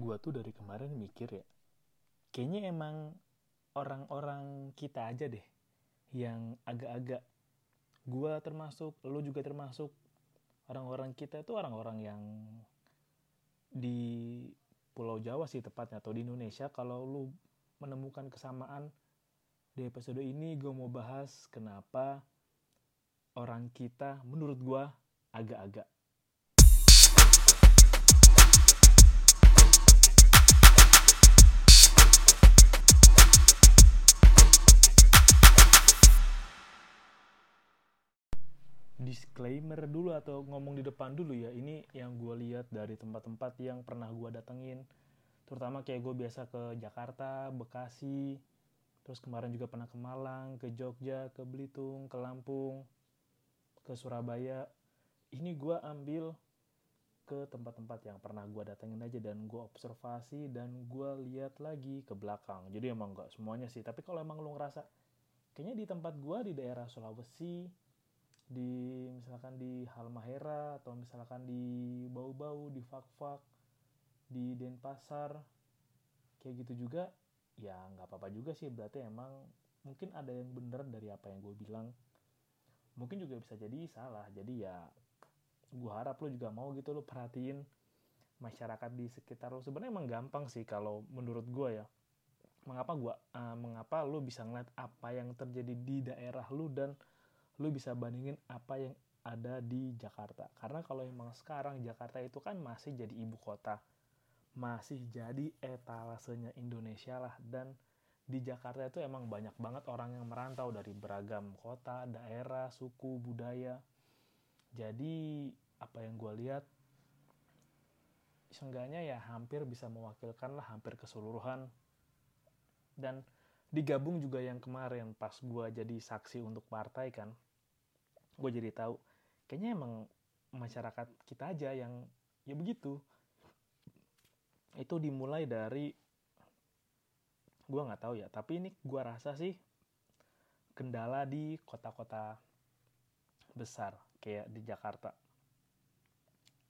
gua tuh dari kemarin mikir ya kayaknya emang orang-orang kita aja deh yang agak-agak gua termasuk lu juga termasuk orang-orang kita itu orang-orang yang di Pulau Jawa sih tepatnya atau di Indonesia. Kalau lu menemukan kesamaan di episode ini gue mau bahas kenapa orang kita menurut gue agak-agak disclaimer dulu atau ngomong di depan dulu ya. Ini yang gue lihat dari tempat-tempat yang pernah gue datengin. Terutama kayak gue biasa ke Jakarta, Bekasi terus kemarin juga pernah ke Malang, ke Jogja, ke Belitung, ke Lampung ke Surabaya. Ini gue ambil ke tempat-tempat yang pernah gue datengin aja dan gue observasi dan gue lihat lagi ke belakang. Jadi emang gak semuanya sih tapi kalau emang lo ngerasa kayaknya di tempat gue di daerah Sulawesi di misalkan di Halmahera atau misalkan di Bau-Bau, di Fakfak, di Denpasar, kayak gitu juga, ya nggak apa-apa juga sih. Berarti emang mungkin ada yang bener dari apa yang gue bilang. Mungkin juga bisa jadi salah. Jadi ya gue harap lo juga mau gitu lo perhatiin masyarakat di sekitar lo. Sebenarnya emang gampang sih kalau menurut gue ya. Mengapa gua, uh, mengapa lo bisa ngeliat apa yang terjadi di daerah lo dan lu bisa bandingin apa yang ada di Jakarta. Karena kalau emang sekarang Jakarta itu kan masih jadi ibu kota. Masih jadi etalasenya Indonesia lah. Dan di Jakarta itu emang banyak banget orang yang merantau dari beragam kota, daerah, suku, budaya. Jadi apa yang gue lihat seenggaknya ya hampir bisa mewakilkan lah hampir keseluruhan. Dan digabung juga yang kemarin pas gue jadi saksi untuk partai kan gue jadi tahu kayaknya emang masyarakat kita aja yang ya begitu. Itu dimulai dari gue nggak tahu ya tapi ini gue rasa sih kendala di kota-kota besar kayak di Jakarta.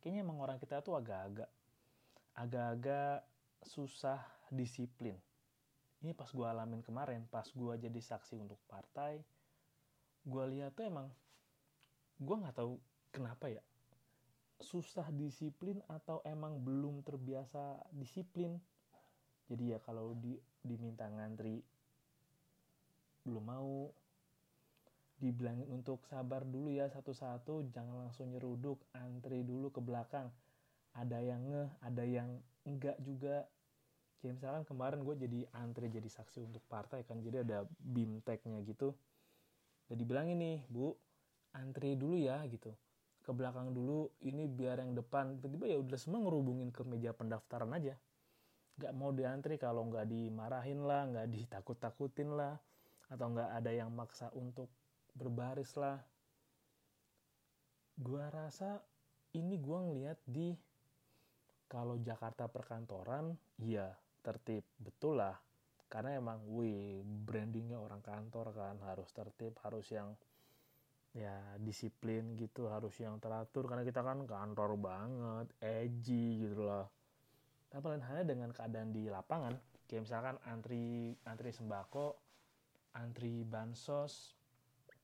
Kayaknya emang orang kita tuh agak-agak agak-agak susah disiplin. Ini pas gue alamin kemarin pas gue jadi saksi untuk partai gue lihat tuh emang gue nggak tahu kenapa ya. Susah disiplin atau emang belum terbiasa disiplin? Jadi ya kalau di, diminta ngantri belum mau. Dibilangin untuk sabar dulu ya satu-satu jangan langsung nyeruduk antri dulu ke belakang. Ada yang ngeh ada yang enggak juga. Kayak misalkan kemarin gue jadi antri jadi saksi untuk partai kan jadi ada bimteknya gitu. Jadi bilang ini bu antri dulu ya gitu. Ke belakang dulu ini biar yang depan. Tiba-tiba ya udah semua ngerubungin ke meja pendaftaran aja. Nggak mau diantri kalau nggak dimarahin lah nggak ditakut-takutin lah atau nggak ada yang maksa untuk berbaris lah. Gua rasa ini gua ngeliat di kalau Jakarta perkantoran iya tertib. Betul lah. Karena emang wih brandingnya orang kantor kan harus tertib harus yang ya disiplin gitu harus yang teratur. Karena kita kan kantor banget edgy gitu loh. Tapi lain halnya dengan keadaan di lapangan kayak misalkan antri antri sembako antri bansos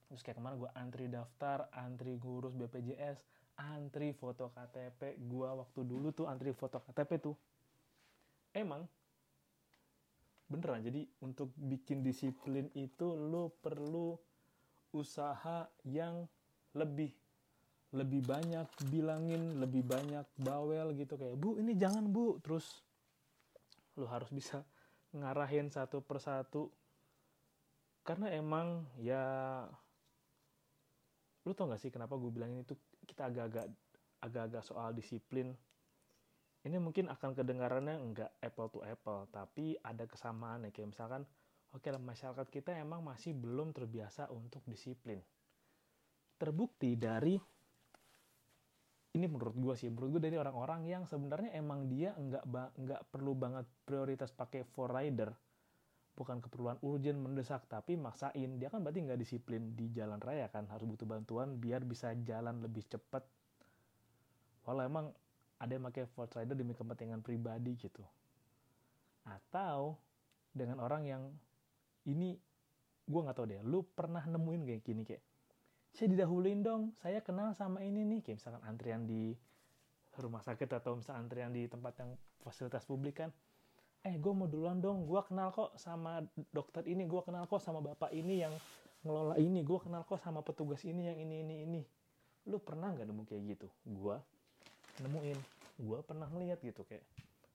terus kayak kemarin gue antri daftar antri ngurus BPJS antri foto KTP gue waktu dulu tuh antri foto KTP tuh emang beneran. Jadi untuk bikin disiplin itu lo perlu usaha yang lebih lebih banyak bilangin lebih banyak bawel gitu. Kayak bu ini jangan bu. Terus lu harus bisa ngarahin satu persatu. Karena emang ya lu tau gak sih kenapa gue bilangin itu kita agak-agak agak-agak soal disiplin? Ini mungkin akan kedengarannya enggak apple to apple tapi ada kesamaan ya. Kayak misalkan oke lah masyarakat kita emang masih belum terbiasa untuk disiplin. Terbukti dari ini menurut gue sih, menurut gue dari orang-orang yang sebenarnya emang dia nggak nggak perlu banget prioritas pakai for rider, bukan keperluan urgent mendesak, tapi maksain dia kan berarti nggak disiplin di jalan raya kan harus butuh bantuan biar bisa jalan lebih cepat. Walau emang ada yang pakai Ford Rider demi kepentingan pribadi gitu atau dengan orang yang ini gue nggak tahu deh lu pernah nemuin kayak gini kayak saya didahuluin dong saya kenal sama ini nih. Kayak misalkan antrian di rumah sakit atau misalkan antrian di tempat yang fasilitas publik kan eh gue mau duluan dong gue kenal kok sama dokter ini gue kenal kok sama bapak ini yang ngelola ini gue kenal kok sama petugas ini yang ini ini ini. Lu pernah nggak nemu kayak gitu? Gue nemuin gue pernah ngeliat gitu kayak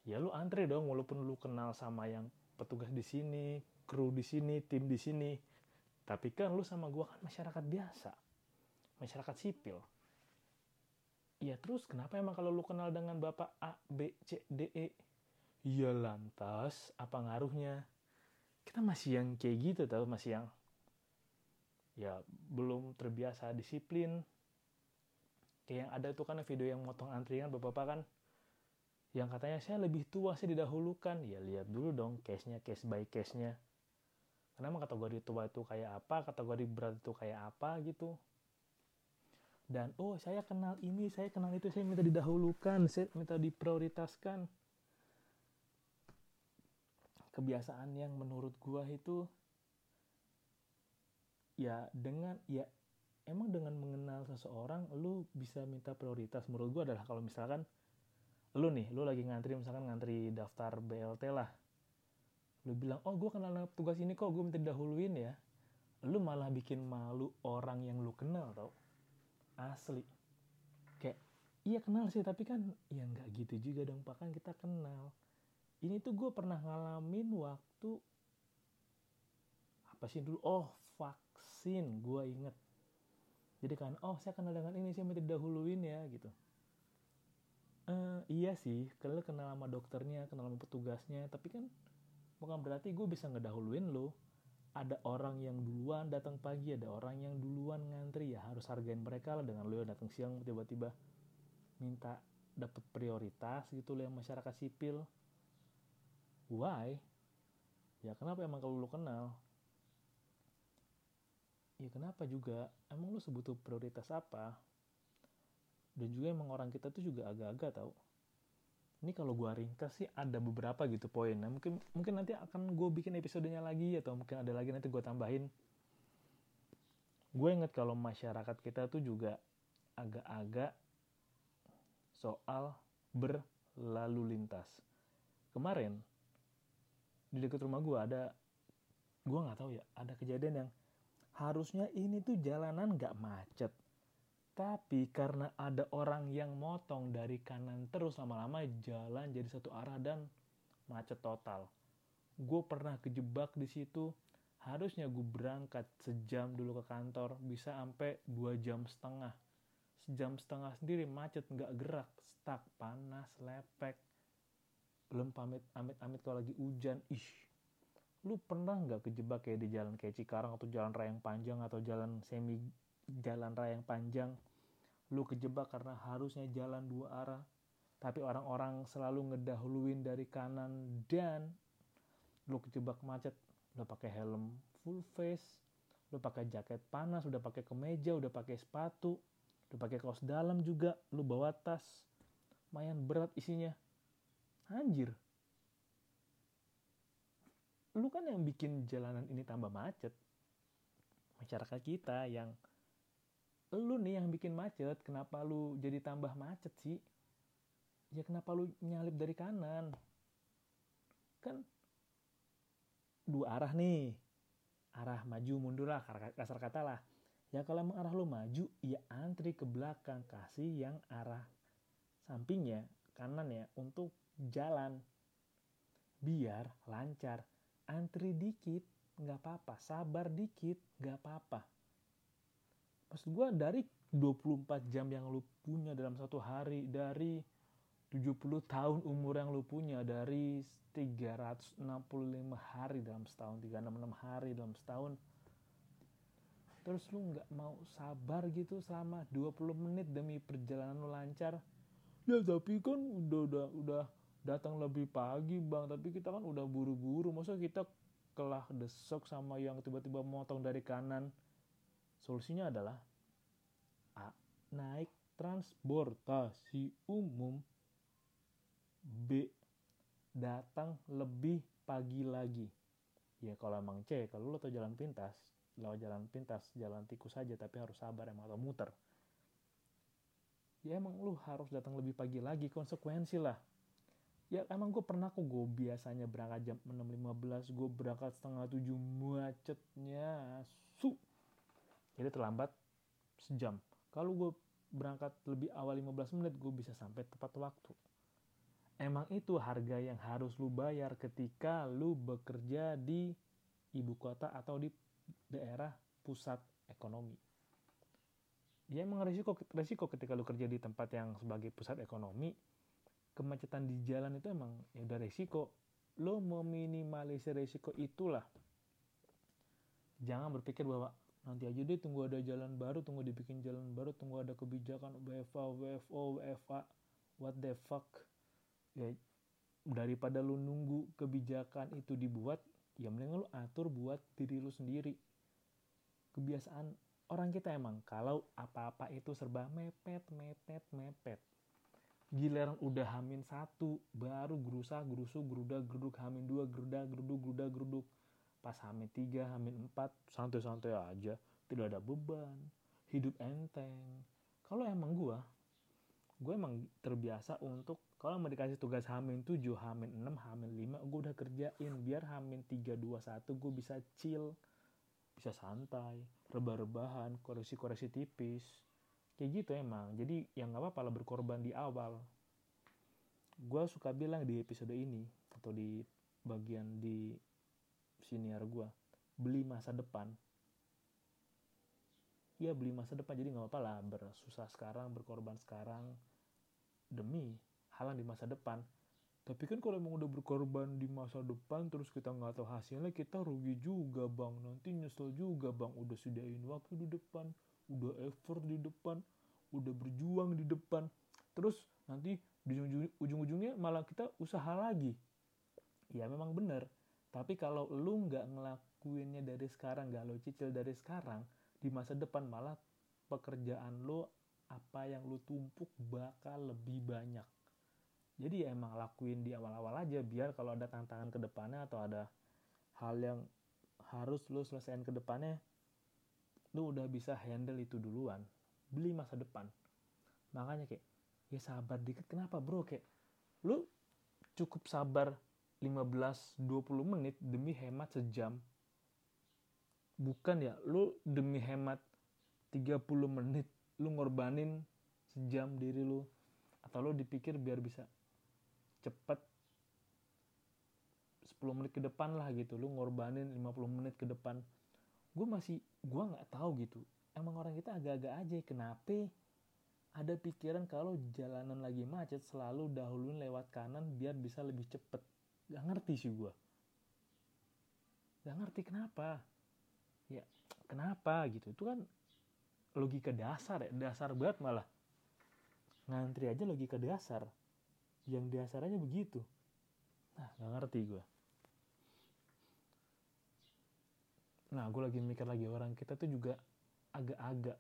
ya lu antri dong walaupun lu kenal sama yang petugas di sini kru di sini tim di sini. Tapi kan lu sama gue kan masyarakat biasa. Masyarakat sipil. Ya terus kenapa emang kalau lu kenal dengan bapak A B C D E? Ya lantas apa ngaruhnya? Kita masih yang kayak gitu tau masih yang ya belum terbiasa disiplin. Kayak yang ada tuh kan video yang motong antrian bapak-bapak kan. Yang katanya saya lebih tua saya didahulukan. Ya lihat dulu dong case-nya case by case-nya emang kategori tua itu kayak apa kategori berat itu kayak apa gitu? Dan oh saya kenal ini saya kenal itu saya minta didahulukan saya minta diprioritaskan. Kebiasaan yang menurut gua itu ya dengan ya emang dengan mengenal seseorang lu bisa minta prioritas. Menurut gua adalah kalau misalkan lu nih lu lagi ngantri misalkan ngantri daftar BLT lah lu bilang oh gue kenal tugas ini kok gue minta didahuluin ya. Lu malah bikin malu orang yang lu kenal tau? Asli. Kayak iya kenal sih tapi kan ya nggak gitu juga dong pak. Kan kita kenal. Ini tuh gue pernah ngalamin waktu apa sih dulu? Oh vaksin gue inget. Jadi kan oh saya kenal dengan ini saya minta dahuluin ya gitu. Uh, iya sih kalau kenal sama dokternya kenal sama petugasnya tapi kan bukan berarti gue bisa ngedahuluin lo ada orang yang duluan datang pagi ada orang yang duluan ngantri. Ya harus hargain mereka lah dengan lo yang datang siang tiba-tiba minta dapat prioritas gitu loh yang masyarakat sipil. Why? Ya kenapa emang kalau lo kenal? Ya kenapa juga? Emang lo sebutuh prioritas apa? Dan juga emang orang kita tuh juga agak-agak tau ini kalau gue ringkas sih ada beberapa gitu poin. Nah, mungkin mungkin nanti akan gue bikin episodenya lagi atau mungkin ada lagi nanti gue tambahin. Gue inget kalau masyarakat kita tuh juga agak-agak soal berlalu lintas. Kemarin di dekat rumah gue ada gue nggak tahu ya ada kejadian yang harusnya ini tuh jalanan nggak macet tapi karena ada orang yang motong dari kanan terus lama-lama jalan jadi satu arah dan macet total. Gue pernah kejebak di situ. Harusnya gue berangkat sejam dulu ke kantor bisa sampai dua jam setengah. Sejam setengah sendiri macet nggak gerak, stuck, panas, lepek. Belum pamit amit-amit kalau lagi hujan. Ih, lu pernah nggak kejebak kayak di jalan kayak Cikarang atau jalan raya yang panjang atau jalan semi jalan raya yang panjang lu kejebak karena harusnya jalan dua arah. Tapi orang-orang selalu ngedahuluin dari kanan dan lu kejebak macet. Udah pakai helm full face lu pakai jaket panas udah pakai kemeja udah pakai sepatu udah pakai kaos dalam juga lu bawa tas. Lumayan berat isinya. Anjir. Lu kan yang bikin jalanan ini tambah macet. Masyarakat kita yang lu nih yang bikin macet kenapa lu jadi tambah macet sih? Ya kenapa lu nyalip dari kanan? Kan dua arah nih. Arah maju mundur lah kasar kata lah. Ya kalau emang arah lu maju ya antri ke belakang kasih yang arah sampingnya kanan ya untuk jalan. Biar lancar. Antri dikit nggak apa-apa. Sabar dikit nggak apa-apa maksud gue dari 24 jam yang lu punya dalam satu hari dari 70 tahun umur yang lu punya dari 365 hari dalam setahun 366 hari dalam setahun terus lu nggak mau sabar gitu selama 20 menit demi perjalanan lu lancar? Ya tapi kan udah udah udah datang lebih pagi bang. Tapi kita kan udah buru-buru. Masa kita kelah desok sama yang tiba-tiba motong dari kanan Solusinya adalah A. Naik transportasi umum. B. Datang lebih pagi lagi. Ya kalau emang C kalau lo tau jalan pintas lewat jalan pintas jalan tikus saja tapi harus sabar emang atau muter. Ya emang lu harus datang lebih pagi lagi konsekuensi lah. Ya emang gue pernah kok gue biasanya berangkat jam 6.15 gue berangkat setengah tujuh macetnya su jadi terlambat sejam kalau gue berangkat lebih awal 15 menit gue bisa sampai tepat waktu emang itu harga yang harus lu bayar ketika lu bekerja di ibu kota atau di daerah pusat ekonomi. Ya emang resiko resiko ketika lu kerja di tempat yang sebagai pusat ekonomi, kemacetan di jalan itu emang ya udah resiko. Lo meminimalisir resiko itulah. Jangan berpikir bahwa nanti aja deh tunggu ada jalan baru, tunggu dibikin jalan baru, tunggu ada kebijakan WFA, WFO, WFA, what the fuck. Ya daripada lu nunggu kebijakan itu dibuat ya mending lu atur buat diri lu sendiri. Kebiasaan orang kita emang kalau apa-apa itu serba mepet mepet mepet. Giliran udah hamin satu baru gerusa gerusu geruda geruduk hamin dua geruda geruduk geruda geruduk pas hamin tiga hamin empat santai-santai aja tidak ada beban hidup enteng. Kalau emang gua gue emang terbiasa untuk kalau mau dikasih tugas hamin 7, hamin 6, hamin 5 gue udah kerjain. Biar hamin 3, 2, 1 gue bisa chill bisa santai rebah-rebahan koreksi-koreksi tipis. Kayak gitu emang. Jadi yang gak apa-apa lah berkorban di awal. Gue suka bilang di episode ini atau di bagian di senior gue beli masa depan. Ya beli masa depan jadi nggak apa-apa lah bersusah sekarang berkorban sekarang demi hal di masa depan. Tapi kan kalau emang udah berkorban di masa depan terus kita nggak tahu hasilnya kita rugi juga bang. Nanti nyesel juga bang. Udah sediain waktu di depan udah effort di depan udah berjuang di depan. Terus nanti di ujung-ujungnya malah kita usaha lagi. Ya memang bener tapi kalau lu nggak ngelakuinnya dari sekarang nggak lo cicil dari sekarang di masa depan malah pekerjaan lo apa yang lu tumpuk bakal lebih banyak. Jadi ya emang lakuin di awal-awal aja biar kalau ada tantangan ke depannya atau ada hal yang harus lu selesaiin ke depannya lu udah bisa handle itu duluan. Beli masa depan. Makanya kayak ya sabar dikit kenapa bro? Kayak lu cukup sabar 15-20 menit demi hemat sejam. Bukan ya lu demi hemat 30 menit lu ngorbanin sejam diri lu. Atau lu dipikir biar bisa cepet 10 menit ke depan lah gitu lu ngorbanin 50 menit ke depan. Gue masih gue nggak tahu gitu. Emang orang kita agak-agak aja kenapa ada pikiran kalau jalanan lagi macet selalu dahuluin lewat kanan biar bisa lebih cepet gak ngerti sih gue gak ngerti kenapa. Ya kenapa gitu. Itu kan logika dasar ya dasar banget malah. Ngantri aja logika dasar. Yang dasarnya begitu. Nah gak ngerti gue nah gue lagi mikir lagi orang kita tuh juga agak-agak.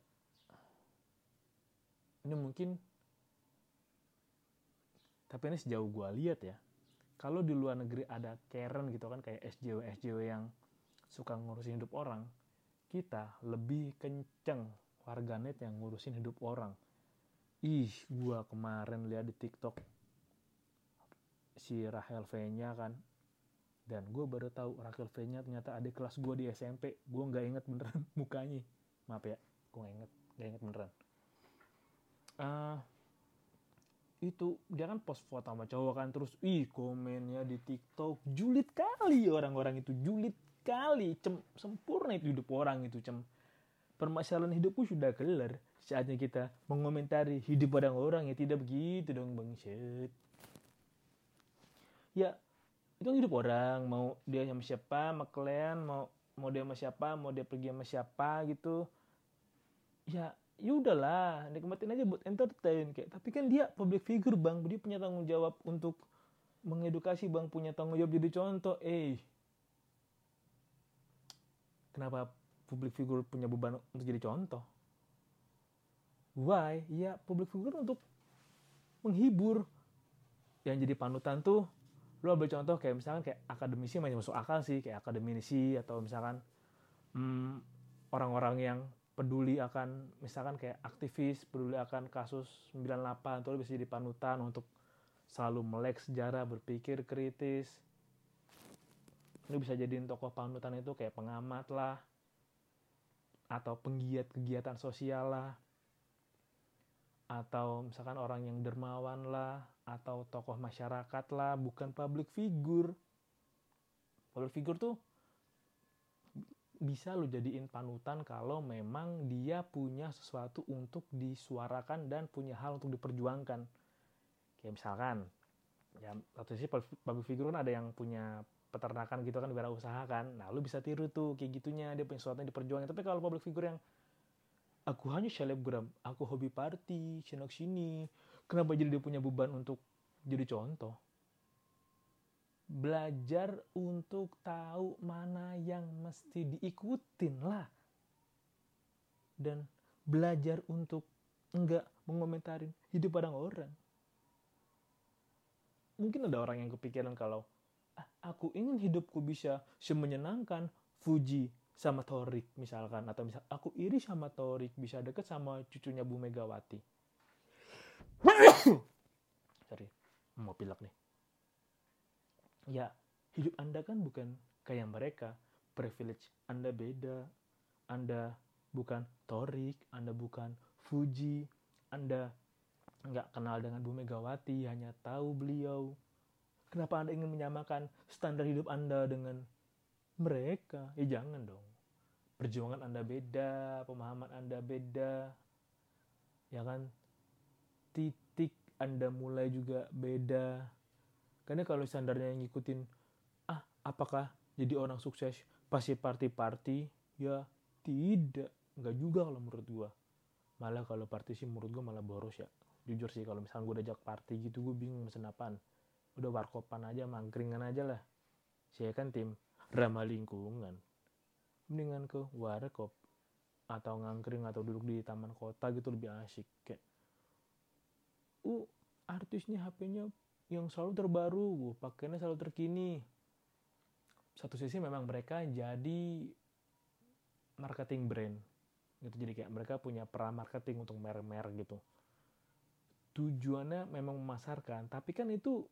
Ini mungkin tapi ini sejauh gue lihat ya kalau di luar negeri ada Karen gitu kan kayak SJW SJW yang suka ngurusin hidup orang kita lebih kenceng warganet yang ngurusin hidup orang. Ih gua kemarin lihat di TikTok si Rahel V-nya kan dan gue baru tahu Rahel V-nya ternyata adik kelas gue di SMP gue nggak inget beneran mukanya. Maaf ya gue nggak inget nggak inget beneran. Uh, itu dia kan post foto sama cowok kan terus ih komennya di TikTok julid kali orang-orang itu julid kali cem sempurna itu hidup orang itu cem. Permasalahan hidupku sudah kelar. Saatnya kita mengomentari hidup orang-orang ya tidak begitu dong bang Syed ya itu kan hidup orang mau dia sama siapa sama kalian mau mau dia sama siapa mau dia pergi sama siapa gitu. Ya ya udahlah nikmatin aja buat entertain kayak. Tapi kan dia public figure bang. Dia punya tanggung jawab untuk mengedukasi bang punya tanggung jawab. Jadi contoh eh. Kenapa public figure punya beban untuk jadi contoh? Why? Ya public figure untuk menghibur. Yang jadi panutan tuh lu ambil contoh kayak misalkan kayak akademisi masih masuk akal sih kayak akademisi atau misalkan hmm, orang-orang yang peduli akan misalkan kayak aktivis peduli akan kasus 98 tuh bisa jadi panutan untuk selalu melek sejarah berpikir kritis. Lu bisa jadiin tokoh panutan itu kayak pengamat lah atau penggiat kegiatan sosial lah atau misalkan orang yang dermawan lah atau tokoh masyarakat lah bukan public figure. Public figure tuh bisa lo jadiin panutan kalau memang dia punya sesuatu untuk disuarakan dan punya hal untuk diperjuangkan. Kayak misalkan ya satu sisi public figure kan ada yang punya peternakan gitu kan usaha kan. Nah lu bisa tiru tuh kayak gitunya dia punya sesuatu yang diperjuangkan tapi kalau public figure yang aku hanya selebgram aku hobi party sana sini kenapa jadi dia punya beban untuk jadi contoh belajar untuk tahu mana yang mesti diikutin lah. Dan belajar untuk enggak mengomentarin hidup orang-orang mungkin ada orang yang kepikiran kalau ah, aku ingin hidupku bisa semenyenangkan Fuji sama Torik misalkan. Atau misal aku iri sama Torik bisa deket sama cucunya Bu Megawati. Sorry mau pilek nih ya hidup anda kan bukan kayak mereka. Privilege anda beda. Anda bukan Torik anda bukan Fuji. Anda nggak kenal dengan Bu Megawati hanya tahu beliau. Kenapa anda ingin menyamakan standar hidup anda dengan mereka? Ya jangan dong. Perjuangan Anda beda, pemahaman Anda beda, ya kan? Titik Anda mulai juga beda. Karena kalau standarnya yang ngikutin, ah apakah jadi orang sukses pasti party-party? Ya tidak, nggak juga kalau menurut gua. Malah kalau party sih menurut gua malah boros ya. Jujur sih kalau misalnya gue ajak party gitu gue bingung mesen apaan. Udah warkopan aja, mangkringan aja lah. Saya kan tim ramah lingkungan mendingan ke warkop atau ngangkring atau duduk di taman kota gitu lebih asik kayak uh artisnya HP-nya yang selalu terbaru pakainya selalu terkini. Satu sisi memang mereka jadi marketing brand gitu. Jadi kayak mereka punya peran marketing untuk merek-merek gitu. Tujuannya memang memasarkan tapi kan itu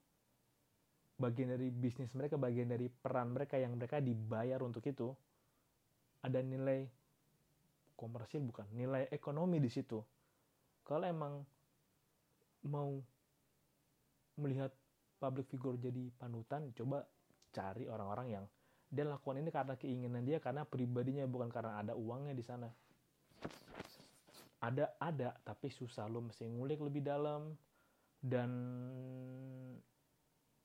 bagian dari bisnis mereka bagian dari peran mereka yang mereka dibayar untuk itu. Ada nilai komersil bukan nilai ekonomi di situ. Kalau emang mau melihat public figure jadi panutan coba cari orang-orang yang dia lakukan ini karena keinginan dia karena pribadinya bukan karena ada uangnya di sana ada ada tapi susah lo mesti ngulik lebih dalam dan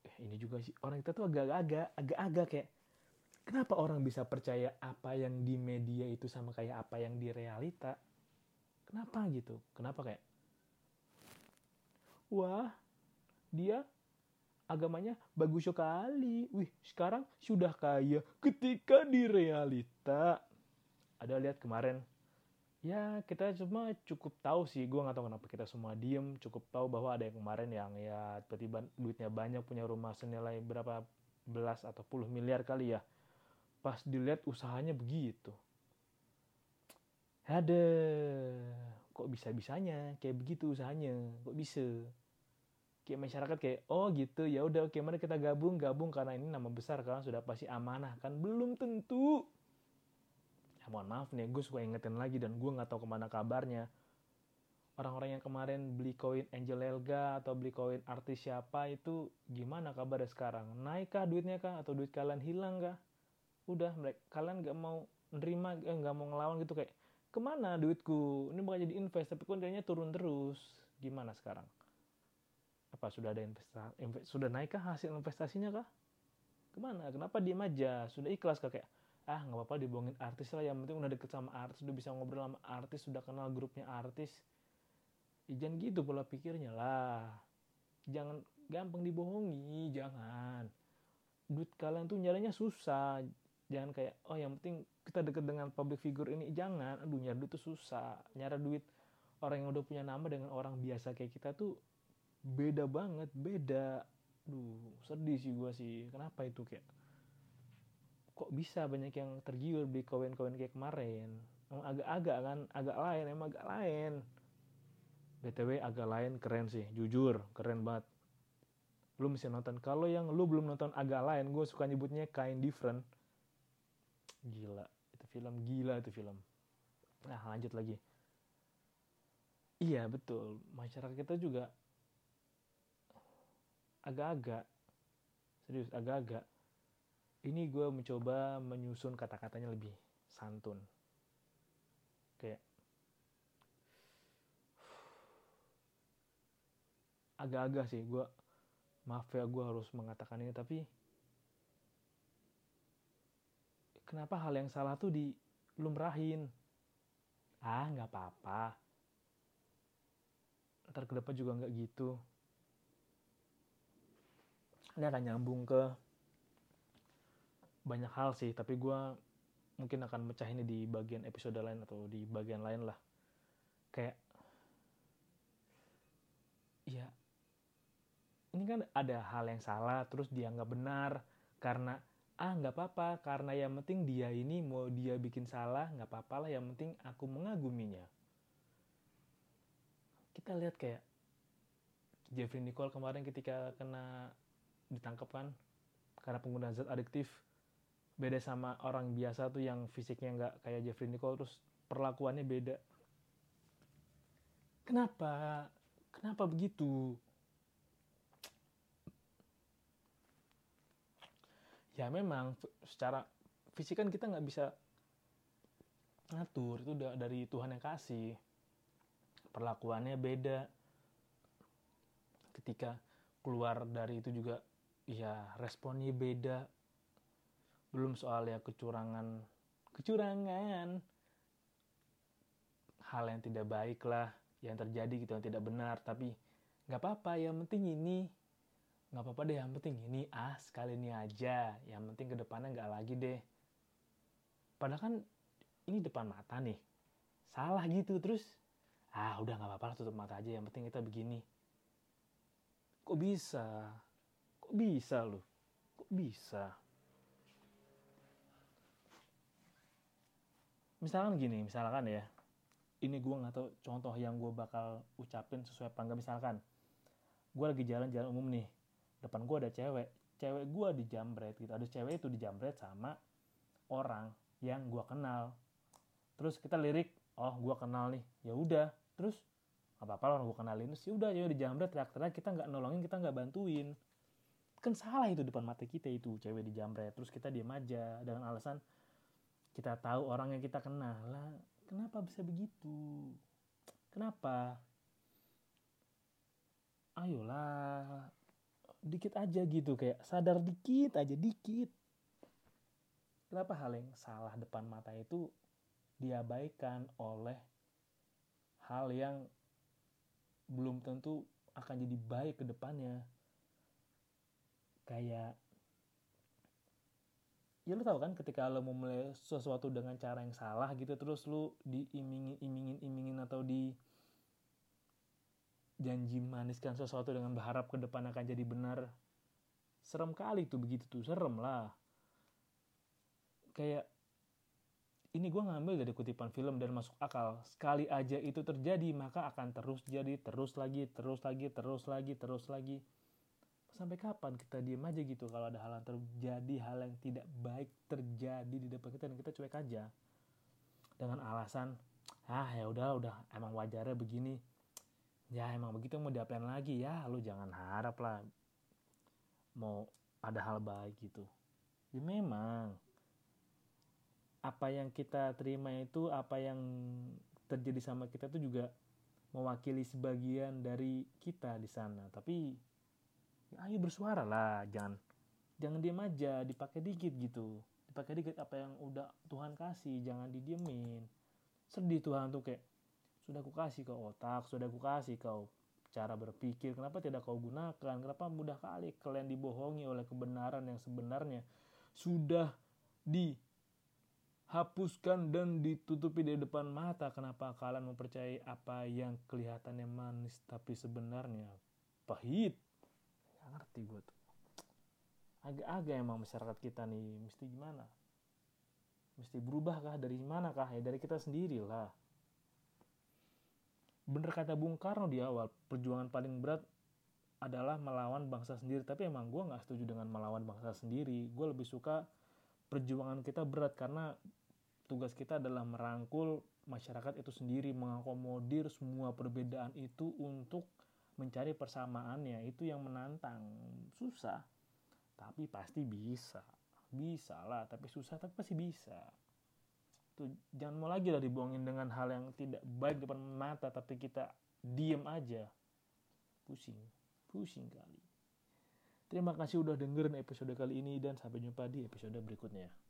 eh, ini juga sih orang kita tuh agak-agak agak-agak kayak Kenapa orang bisa percaya apa yang di media itu sama kayak apa yang di realita? Kenapa gitu? Kenapa kayak Wah, dia agamanya bagus sekali. Wih, sekarang sudah kaya ketika di realita. Ada lihat kemarin. Ya, kita cuma cukup tahu sih. Gue nggak tahu kenapa kita semua diem. Cukup tahu bahwa ada yang kemarin yang ya tiba-tiba duitnya banyak, punya rumah senilai berapa belas atau puluh miliar kali ya pas dilihat usahanya begitu ada kok bisa bisanya kayak begitu usahanya kok bisa kayak masyarakat kayak oh gitu. Ya udah oke mana kita gabung. Gabung karena ini nama besar kan sudah pasti amanah kan. Belum tentu. Ya mohon maaf nih gue suka ingetin lagi dan gue nggak tahu ke mana kabarnya. Orang-orang yang kemarin beli koin Angel Elga atau beli koin artis siapa itu gimana kabarnya sekarang? Naikkah duitnya kah? Atau duit kalian hilang kah? Udah mereka kalian nggak mau nerima eh, nggak mau ngelawan gitu kayak ke mana duitku? Ini bukan jadi invest tapi kondisinya turun terus. Gimana sekarang apa sudah ada investasi invest, sudah naikkah hasil investasinya kah? Ke mana? Kenapa diem aja? Sudah ikhlas kah? Kayak ah nggak apa-apa dibohongin artis lah yang penting udah deket sama artis udah bisa ngobrol sama artis sudah kenal grupnya artis. Jangan gitu pola pikirnya lah. Jangan gampang dibohongi jangan. Duit kalian tuh nyarinya susah. Jangan kayak oh yang penting kita deket dengan public figure ini. Jangan. Aduh nyari duit tuh susah. Nyari duit orang yang udah punya nama dengan orang biasa kayak kita tuh beda banget beda. Duh sedih sih gue sih. Kenapa itu kayak? Kok bisa banyak yang tergiur beli koin-koin kayak kemarin? Emang agak-agak kan? Agak lain emang agak lain. Btw agak lain keren sih. Jujur keren banget. Lu mesti nonton. Kalau yang lu belum nonton agak lain gue suka nyebutnya kind different. Gila itu film. Gila itu film. Nah lanjut lagi. Iya betul. Masyarakat kita juga agak-agak. Serius agak-agak. Ini gue mencoba menyusun kata-katanya lebih santun. Kayak agak-agak sih gue maaf ya gue harus mengatakan ini tapi kenapa hal yang salah tuh dilumrahin? Ah nggak apa-apa. Ntar ke depan juga nggak gitu ini akan nyambung ke banyak hal sih tapi gue mungkin akan mecah ini di bagian episode lain atau di bagian lain lah. Kayak ya ini kan ada hal yang salah terus dia nggak benar karena ah nggak apa-apa karena yang penting dia ini mau dia bikin salah nggak apa-apa lah yang penting aku mengaguminya. Kita lihat kayak Jeffrey Nicole kemarin ketika kena ditangkap kan karena penggunaan zat adiktif. Beda sama orang biasa tuh yang fisiknya nggak kayak Jeffrey Nicole terus perlakuannya beda. Kenapa? Kenapa begitu? Ya memang secara fisik kan kita nggak bisa ngatur itu dari Tuhan yang kasih. Perlakuannya beda. Ketika keluar dari itu juga ya responnya beda. Belum soal ya kecurangan. Kecurangan. Hal yang tidak baik lah yang terjadi gitu yang tidak benar. Tapi nggak apa-apa yang penting ini. Nggak apa-apa deh yang penting ini. Ah sekali ini aja. Yang penting ke depannya nggak lagi deh. Padahal kan ini depan mata nih. Salah gitu terus. Ah udah nggak apa-apa lah tutup mata aja. Yang penting kita begini. Kok bisa kok bisa loh kok bisa? Misalkan gini misalkan ya. Ini gue nggak tahu contoh yang gue bakal ucapin sesuai apa misalkan gue lagi jalan-jalan umum nih. Depan gue ada cewek. Cewek gue dijambret gitu. Ada cewek itu dijambret sama orang yang gue kenal. Terus kita lirik oh gue kenal nih. Ya udah. Terus apa apa orang gue kenalin. Terus ya udah ya dijambret teriak-teriak kita nggak nolongin kita nggak bantuin kan salah itu depan mata kita itu cewek dijambret terus kita diam aja dengan alasan kita tahu orang yang kita kenal. Lah kenapa bisa begitu? Kenapa? Ayolah dikit aja gitu kayak sadar dikit aja dikit. Kenapa hal yang salah depan mata itu diabaikan oleh hal yang belum tentu akan jadi baik ke depannya kayak ya lu tahu kan ketika lo mau mulai sesuatu dengan cara yang salah gitu terus lu diimingin imingin imingin atau di janji maniskan sesuatu dengan berharap ke depan akan jadi benar serem kali tuh begitu tuh serem lah. Kayak ini gue ngambil dari kutipan film dan masuk akal. Sekali aja itu terjadi maka akan terus jadi terus lagi terus lagi terus lagi terus lagi sampai kapan kita diem aja gitu kalau ada hal yang terjadi hal yang tidak baik terjadi di depan kita dan kita cuek aja? Dengan alasan ah ya udah udah emang wajarnya begini. Ya emang begitu mau diapain lagi ya? Lu jangan harap lah mau ada hal baik gitu. Ya memang. Apa yang kita terima itu apa yang terjadi sama kita itu juga mewakili sebagian dari kita di sana. Tapi ya ayo bersuara lah jangan jangan diam aja dipakai dikit gitu dipakai dikit apa yang udah Tuhan kasih jangan didiemin sedih Tuhan tuh kayak sudah aku kasih kau otak, sudah aku kasih kau cara berpikir, kenapa tidak kau gunakan? Kenapa mudah kali kalian dibohongi oleh kebenaran yang sebenarnya sudah dihapuskan dan ditutupi di depan mata? Kenapa kalian mempercayai apa yang kelihatannya manis tapi sebenarnya pahit? Ngerti gue tuh. agak-agak emang masyarakat kita nih mesti gimana? Mesti berubah kah? Dari mana kah? Ya dari kita sendiri lah. Bener kata Bung Karno di awal perjuangan paling berat adalah melawan bangsa sendiri. Tapi emang gue nggak setuju dengan melawan bangsa sendiri. Gue lebih suka perjuangan kita berat karena tugas kita adalah merangkul masyarakat itu sendiri mengakomodir semua perbedaan itu untuk mencari persamaannya itu yang menantang. Susah. Tapi pasti bisa. Bisa lah tapi susah tapi pasti bisa. Tuh jangan mau lagi lah dibuangin dengan hal yang tidak baik depan mata tapi kita diem aja. Pusing. Pusing kali. Terima kasih udah dengerin episode kali ini dan sampai jumpa di episode berikutnya